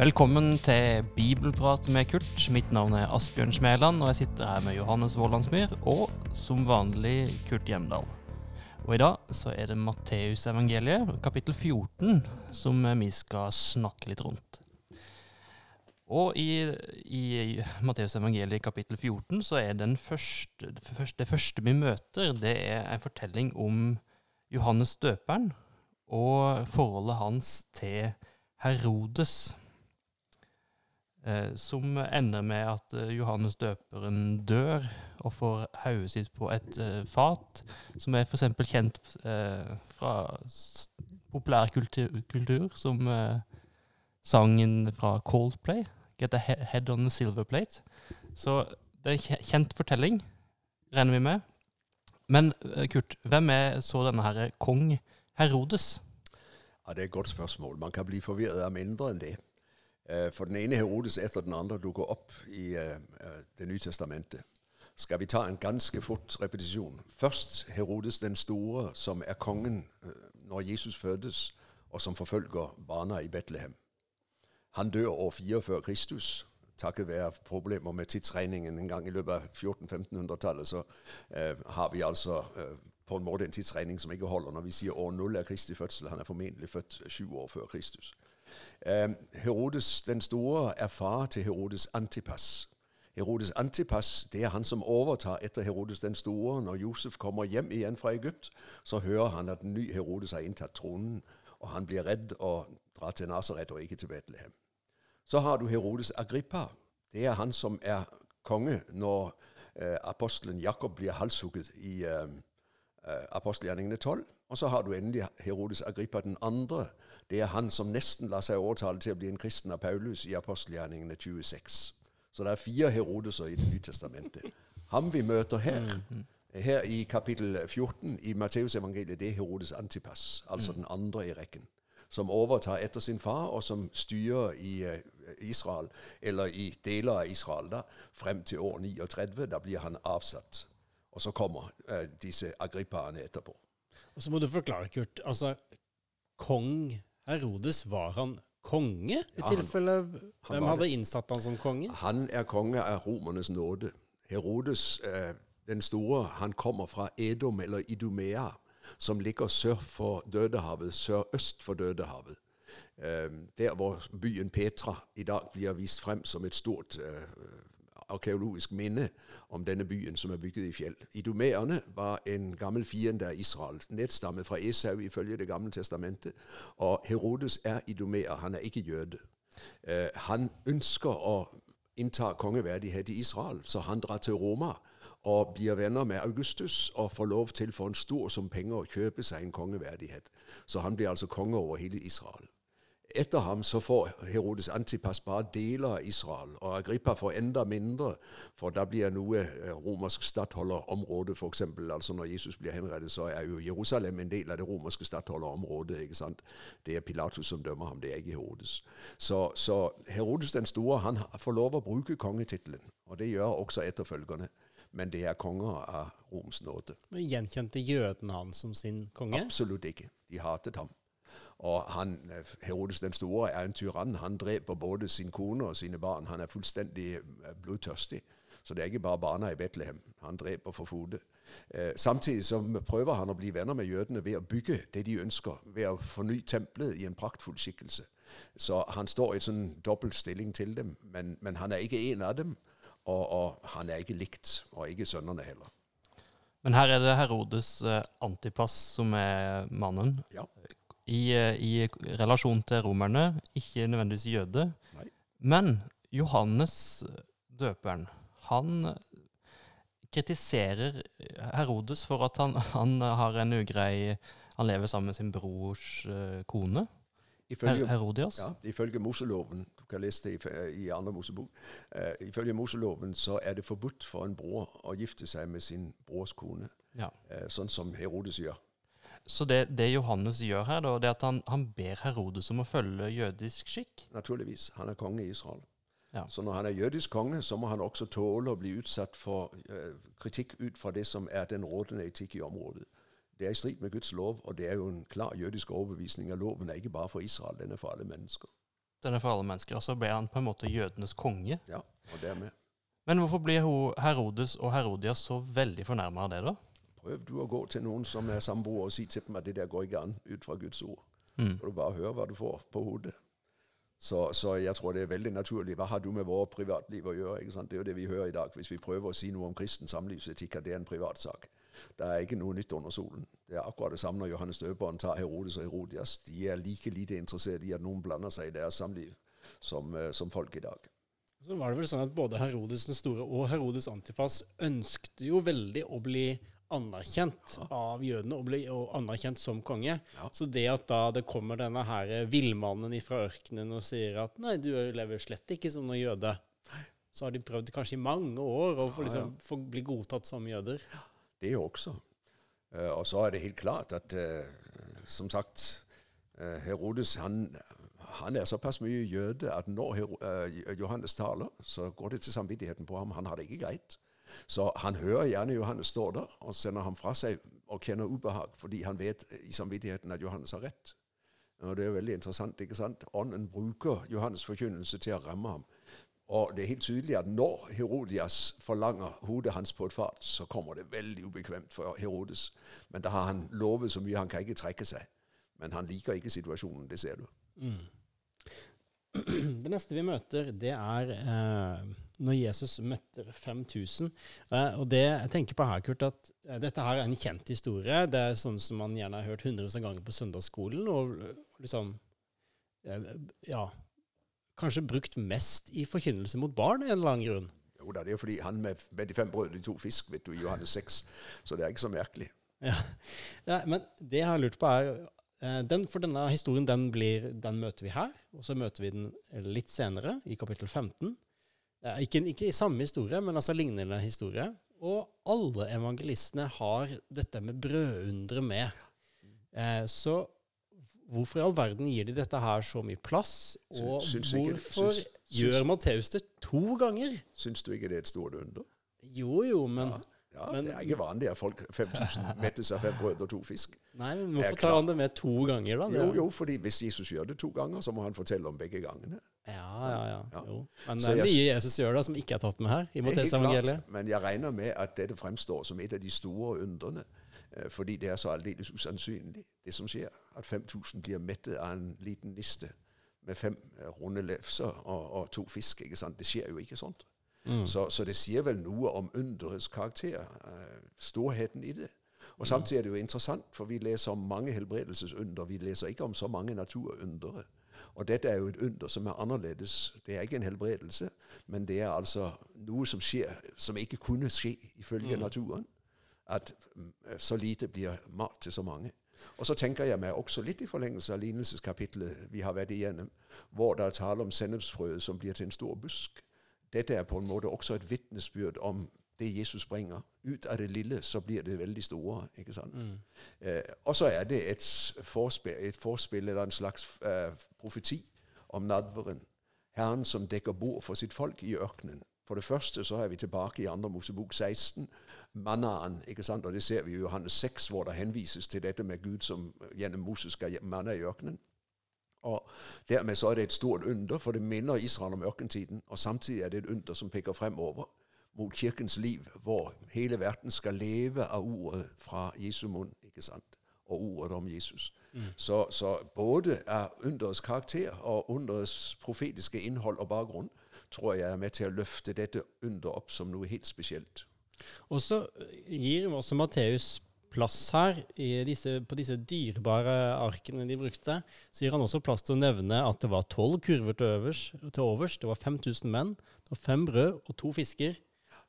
Velkommen til Bibelprat med Kurt. Mitt navn er Asbjørn Smæland, og jeg sitter her med Johannes Vålandsmyr og som vanlig Kurt Hjemdal. Og i dag så er det Matteusevangeliet, kapittel 14, som vi skal snakke litt rundt. Og i, i Matteusevangeliet kapittel 14 så er den første, det, første, det første vi møter, det er en fortelling om Johannes døperen og forholdet hans til Herodes. Eh, som ender med at eh, Johannes døperen dør og får hodet sitt på et eh, fat, som er f.eks. kjent fra populærkultur, kultur, som sangen fra Coldplay, 'Get a Head on a Silver Plate'. Så det er en kjent fortelling, regner vi med. Men Kurt, hvem er så denne her kong Herodes? Ja, Det er et godt spørsmål. Man kan bli forvirret av mindre enn det. Eh, for den ene Herodes etter den andre dukker opp i uh, Det nye testamentet. Skal vi ta en ganske fort repetisjon? Først Herodes den store, som er kongen når Jesus fødes, og som forfølger barna i Betlehem. Han dør år 4 før Kristus. Takket være problemer med tidsregningen en gang i løpet av 1400-1500-tallet, så har vi altså på en måte en tidsregning som ikke holder når vi sier år null er Kristi fødsel. Han er formentlig født sju år før Kristus. Herodes den store er far til Herodes Antipas. Herodes Antipas det er han som overtar etter Herodes den store. Når Josef kommer hjem igjen fra Egypt, så hører han at ny Herodes har inntatt tronen, og han blir redd og drar til Nasaret og ikke til Betlehem. Så har du Herodes Agrippa. Det er han som er konge når eh, apostelen Jakob blir halshugget i eh apostelgjerningene 12. Og så har du endelig Herodes Agrippa den andre. Det er han som nesten lar seg overtale til å bli en kristen av Paulus i apostelgjerningene 26. Så det er fire Herodeser i Det nye testamentet. Ham vi møter her, her i kapittel 14 i Matteusevangeliet, det er Herodes Antipas, altså den andre i rekken. Som overtar etter sin far, og som styrer i uh, Israel, eller i deler av Israel, da, frem til år 39. Da blir han avsatt. Og så kommer uh, disse agrippaene etterpå. Og så må du forklare, Kurt. Altså, kong Herodes, var han konge? I ja, tilfelle Hvem hadde innsatt han som konge? Han er konge av romernes nåde. Herodes eh, den store han kommer fra Edom, eller Idumea, som ligger sør for Dødehavet, sørøst for Dødehavet. Eh, der hvor byen Petra i dag blir vist frem som et stort eh, arkeologisk minne om denne byen som er bygget i fjell. Idumeerne var en gammel fiende av Israel, nedstammet fra Esau ifølge Det gamle testamentet. Og Herodes er idumeer, han er ikke jøde. Eh, han ønsker å innta kongeverdighet i Israel, så han drar til Roma og blir venner med Augustus og får lov til for en stor sum penger å kjøpe seg en kongeverdighet. Så han blir altså konge over hele Israel. Etter ham så får Herodes Antipas bare deler av Israel, og Agrippa får enda mindre, for da blir noe eh, romersk stattholderområde, f.eks. Altså når Jesus blir henrettet, så er jo Jerusalem en del av det romerske stattholderområdet. ikke sant? Det er Pilatus som dømmer ham, det er ikke Herodes. Så, så Herodes den store han får lov å bruke kongetittelen, og det gjør også etterfølgerne. Men det er konger av Roms nåde. Men Gjenkjente jødene han som sin konge? Absolutt ikke. De hatet ham. Og han, Herodes den store er en tyrann. Han dreper både sin kone og sine barn. Han er fullstendig eh, blodtørstig. Så det er ikke bare barna i Betlehem. Han dreper for fode. Eh, samtidig så prøver han å bli venner med jødene ved å bygge det de ønsker, ved å forny tempelet i en praktfull skikkelse. Så han står i en sånn dobbelt stilling til dem, men, men han er ikke en av dem. Og, og, han er ikke likt, og ikke sønnene heller. Men her er det Herodes eh, Antipas som er mannen. Ja i, eh, i relasjon til romerne, ikke nødvendigvis jøde. Nei. Men Johannes døperen, han kritiserer Herodes for at han, han har en ugrei Han lever sammen med sin brors kone. Ifølge, Herodias? Ja, ifølge Moseloven du kan lese det i, i andre Mosebok, uh, ifølge Moseloven så er det forbudt for en bror å gifte seg med sin brors kone, ja. uh, sånn som Herodes gjør. Så det, det, Johannes gjør her, da, det er at han, han, ber Herodes om å følge jødisk skikk? Naturligvis. Han er konge i Israel. Ja. Så når han er jødisk konge, så må han også tåle å bli utsatt for uh, kritikk ut fra det som er den rådende etikk i området. Det er i strid med Guds lov, og det er jo en klar jødisk overbevisning av loven er ikke bare for Israel, den er for alle mennesker. Den er for alle mennesker. Og så ble han på en måte jødenes konge. Ja, og dermed Men hvorfor blir Herodes og Herodias så veldig fornærma av det, da? Prøv du å gå til noen som er samboere, og si til dem at det der går ikke an ut fra Guds ord. Mm. Og du bare hører hva du får på hodet. Så, så jeg tror det er veldig naturlig. Hva har du med vårt privatliv å gjøre? ikke sant? Det er jo det vi hører i dag. Hvis vi prøver å si noe om kristen samlivsetikk, at det er en privatsak. Det er ikke noe nytt under solen. Det er akkurat det samme når Johannes døperen tar Herodes og Herodias. De er like lite interessert i at noen blander seg i deres samliv som, eh, som folk i dag. Så var det vel sånn at både Herodes den store og Herodes Antipas ønsket jo veldig å bli anerkjent av jødene og ble og anerkjent som konge. Ja. Så det at da det kommer denne her villmannen fra ørkenen og sier at nei, du lever slett ikke som noen jøde, så har de prøvd kanskje i mange år å få, liksom, få bli godtatt som jøder. Det også. Uh, og så er det helt klart at uh, som sagt eh, Herodes han, han er såpass mye jøde at når Hero, eh, Johannes taler, så går det til samvittigheten på ham. Han har det ikke greit. Så han hører gjerne Johannes stå der og sender ham fra seg og kjenner ubehag fordi han vet i samvittigheten at Johannes har rett. Og Det er veldig interessant. ikke sant? Ånden bruker Johannes' forkynnelse til å ramme ham. Og det er helt tydelig at når Herodias forlanger hodet hans på et fat, så kommer det veldig ubekvemt for Herodes. Men da har han lovet så mye, han kan ikke trekke seg. Men han liker ikke situasjonen, det ser du. Det neste vi møter, det er eh, når Jesus møtte 5000. Eh, og det jeg tenker på her, Kurt, at eh, dette her er en kjent historie. Det er sånn som man gjerne har hørt hundrevis av ganger på søndagsskolen. Og liksom eh, Ja. Kanskje brukt mest i forkynnelse mot barn, av en eller annen grunn. Jo da, det er fordi han med, med de fem brød og de to fisk, vet du, i Johannes 6. Så det er ikke så merkelig. Ja. ja, men det jeg har lurt på, er den, For denne historien den, blir, den møter vi her, og så møter vi den litt senere, i kapittel 15. Eh, ikke, ikke i samme historie, men altså lignende historie. Og alle evangelistene har dette med brødundre med. Eh, så hvorfor i all verden gir de dette her så mye plass? Og Syns- syns ikke- hvorfor syns- gjør Matteus det to ganger? Syns du ikke det er et stort under? Jo, jo, men Ja, ja Men- Det er ikke vanlig at folk 5000 mettes av fem brød og to fisk. Nei, men hvorfor tar han det med to ganger, da? Jo, jo, fordi hvis Jesus gjør det to ganger, så må han fortelle om begge gangene. Ja, ja, ja. Ja. Jo. Men det er mye Jesus gjør da, som ikke er tatt med her, i Det er helt klart, evangeliet. Men jeg regner med at dette fremstår som et av de store undrene. eh, Fordi det er så aldeles usannsynlig, det som skjer. At 5000 blir mettet av en liten niste med fem eh, runde lefser og, og to fisk. ikke sant? Det skjer jo ikke sånt. Mm. Så, så det sier vel noe om underets karakter, eh, storheten i det. Og Samtidig er det jo interessant, for vi leser om mange helbredelsesunder. Vi leser ikke om så mange naturundere. Og dette er jo et under som er annerledes. Det er ikke en helbredelse, men det er altså noe som skjer som ikke kunne skje ifølge naturen. At mm, så lite blir mat til så mange. Og så tenker jeg meg også litt i forlengelse av lignelseskapitlet vi har vært igjennom, hvor det er tale om sennepsfrøet som blir til en stor busk. Dette er på en måte også et vitnesbyrd om det Jesus bringer. Ut av det lille så blir det veldig store. ikke sant? Eh, og så er det et forspill, et forspill eller en slags eh, profeti om nadveren. Herren som dekker bord for sitt folk i ørkenen. For det første så er vi tilbake i 2. Mosebok 16. Mannaen, ikke sant? og det ser vi i Johannes 6, hvor det henvises til dette med Gud som gjennom Moses skal manne manna i ørkenen. Og Dermed så er det et stort under, for det minner Israel om ørkentiden. Og samtidig er det et under som peker fremover mot kirkens liv, hvor hele verden skal leve av ordet fra Jesu munn. ikke sant? Og ordet om Jesus. Så, så både er underets karakter og underets profetiske innhold og bakgrunn tror jeg er med til å løfte dette under opp som noe helt spesielt. Og så gir også Matteus plass her, i disse, på disse dyrebare arkene de brukte, så gir han også plass til å nevne at det var tolv kurver til overs, til overs. Det var 5000 menn, det var fem brød og to fisker.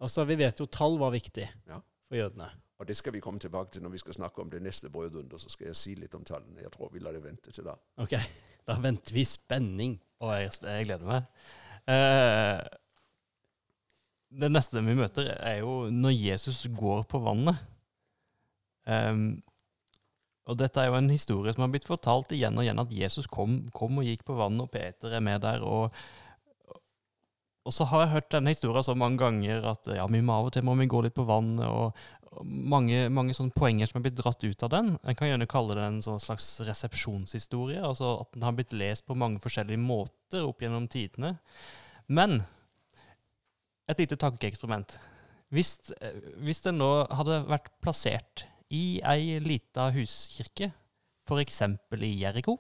Altså, Vi vet jo tall var viktig Ja. for jødene. Og det skal vi komme tilbake til når vi skal snakke om det neste brødunder. Så skal jeg si litt om tallene. Jeg tror vi lar det vente til da. Ok, Da venter vi i spenning. Og jeg, jeg gleder meg. Eh, det neste vi møter, er jo når Jesus går på vannet. Ehm, og dette er jo en historie som har blitt fortalt igjen og igjen, at Jesus kom, kom og gikk på vannet, og Peter er med der. Og, og så har jeg hørt denne historien så mange ganger at ja, vi må av og til må vi gå litt på vannet. Og, mange, mange sånne poenger som er blitt dratt ut av den. En kan gjerne kalle det en sånn slags resepsjonshistorie. altså At den har blitt lest på mange forskjellige måter opp gjennom tidene. Men et lite tankeeksperiment. Hvis, eh, hvis den nå hadde vært plassert i ei lita huskirke, f.eks. i Jeriko,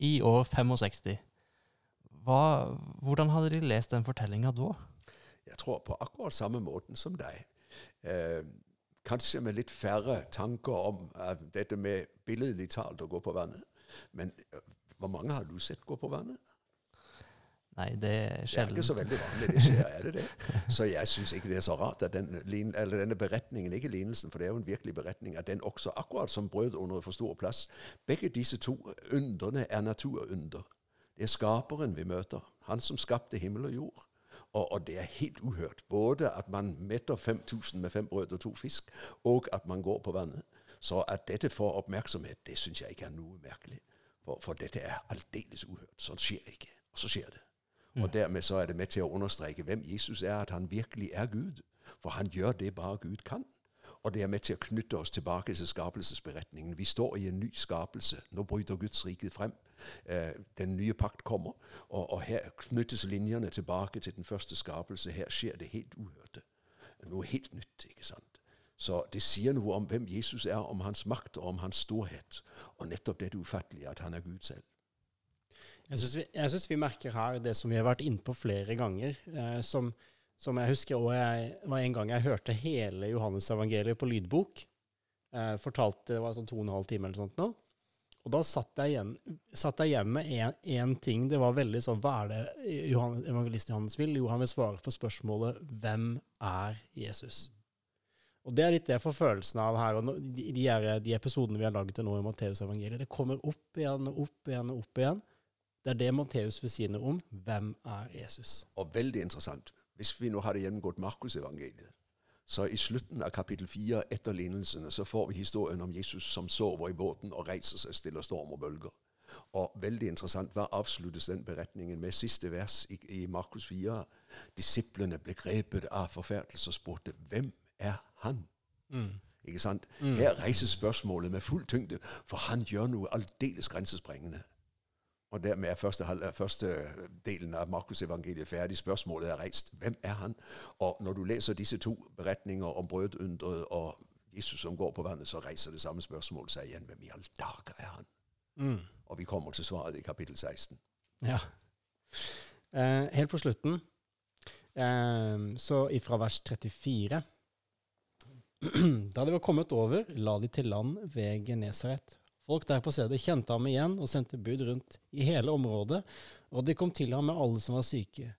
i år 65, hva, hvordan hadde de lest den fortellinga da? Jeg tror på akkurat samme måten som deg. Eh, kanskje med litt færre tanker om eh, dette med billedlig talt å gå på vannet. Men uh, hvor mange har du sett gå på vannet? Nei, det er Det er ikke så veldig vanlig det skjer, er det det? Så jeg syns ikke det er så rart at den, eller denne beretningen, ikke lignelsen, for det er jo en virkelig beretning, at den også, akkurat som brød under for stor plass Begge disse to underne er naturunder. Det er skaperen vi møter. Han som skapte himmel og jord. Og, og det er helt uhørt. Både at man metter 5000 med fem brød og to fisk, og at man går på vannet. Så at dette får oppmerksomhet, det syns jeg ikke er noe merkelig. For, for dette er aldeles uhørt. Sånt skjer ikke. Og så skjer det. Og dermed så er det med til å understreke hvem Jesus er, at han virkelig er Gud. For han gjør det bare Gud kan. Og det er med til å knytte oss tilbake til skapelsesberetningen. Vi står i en ny skapelse. Nå bryter Guds rike frem. Eh, den nye pakt kommer, og, og her knyttes linjene tilbake til den første skapelse. Her skjer det helt uhørte. Noe helt nytt, ikke sant? Så det sier noe om hvem Jesus er, om hans makt og om hans storhet. Og nettopp det ufattelige, at han er Gud selv. Jeg syns vi, vi merker her det som vi har vært innpå flere ganger. Eh, som, som jeg husker og jeg, var en gang jeg hørte hele Johannes-evangeliet på lydbok. Eh, fortalte Det var sånn to og en halv time eller sånt nå. Og da satt jeg igjen, satt jeg igjen med én ting. Det var veldig sånn Hva er det Johannes, evangelisten Johannes vil? Jo, han vil svare på spørsmålet Hvem er Jesus? Og det er litt det jeg får følelsen av her. og de, de, de episodene vi har laget til nå i Matteusevangeliet, det kommer opp igjen og opp igjen og opp igjen. Det er det Matteus vil si noe om. Hvem er Jesus? Og veldig interessant. Hvis vi nå hadde gjennomgått Markusevangeliet, så i slutten av kapittel fire etter lignelsene så får vi historien om Jesus som sover i båten og reiser seg, stille storm og bølger. Og veldig interessant, hva avsluttes den beretningen med? Siste vers i, i Markus 4. Disiplene ble grepet av forferdelse og spurte hvem er han? Ikke sant? Her reises spørsmålet med full tyngde, for han gjør noe aldeles grensesprengende. Og dermed er første, første delen av Markus-evangeliet ferdig. Spørsmålet er reist. Hvem er han? Og når du leser disse to beretninger om brødunderet og Jesus som går på vannet, så reiser det samme spørsmålet seg igjen. Hvem i all dager er han? Og vi kommer til svaret i kapittel 16. Ja. Eh, helt på slutten, eh, så ifra vers 34 Da de var kommet over, la de til land ved Genesaret. Folk der på stedet kjente ham igjen og sendte bud rundt i hele området, og de kom til ham med alle som var syke.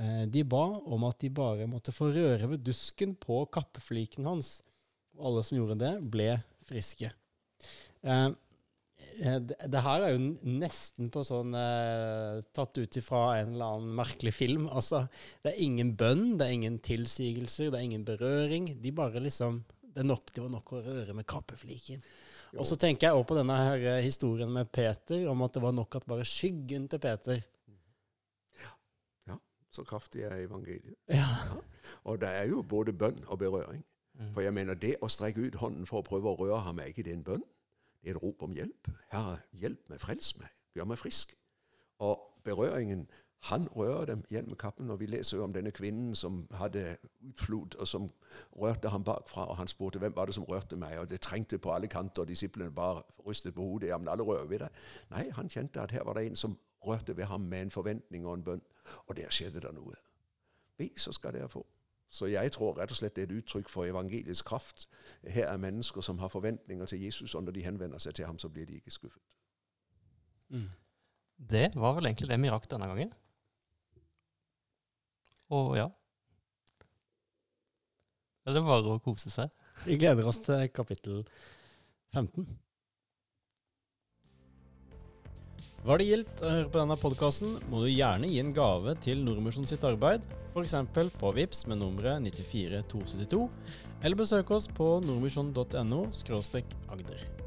Eh, de ba om at de bare måtte få røre ved dusken på kappefliken hans. Og alle som gjorde det, ble friske. Eh, Eh, Det, her er jo nesten på sånn Tatt ut ifra en eller annen merkelig film. Altså, det er ingen bønn, det er ingen tilsigelser, det er ingen berøring. De bare liksom Det, nok, det var nok å røre med kappefliken. Og så tenker jeg også på denne her eh, historien med Peter, om at det var nok at bare skyggen til Peter Så kraftig er evangeliet. Ja. Og det er jo både bønn og berøring. Mm. For jeg mener, det å strekke ut hånden for å prøve å røre ham, er ikke det en bønn? Det er et rop om hjelp. Herre, hjelp meg, frels meg, gjør meg frisk. Og berøringen Han rører dem gjennom kappen, og vi leser jo om denne kvinnen som hadde utflod, og som rørte ham bakfra, og han spurte hvem var det som rørte meg, og det trengte på alle kanter, og disiplene bare rystet på hodet. Ja, men alle rører ved deg. Nei, han kjente at her var det en som rørte ved ham med en forventning og en bønn, og der skjedde det noe. Vi, så skal dere få. Så jeg tror rett og slett det er et uttrykk for evangeliets kraft. Her er mennesker som har forventninger til Jesus, og når de henvender seg til ham, så blir de ikke skuffet. Mm. Det var vel egentlig det vi rakk denne gangen. Og ja. Det er bare å kose seg. Vi gleder oss til kapittel 15. Var det gildt å høre på denne podkasten, må du gjerne gi en gave til Nordmisjon sitt arbeid, f.eks. på VIPS med nummeret 94272, eller besøk oss på nordmisjon.no agder.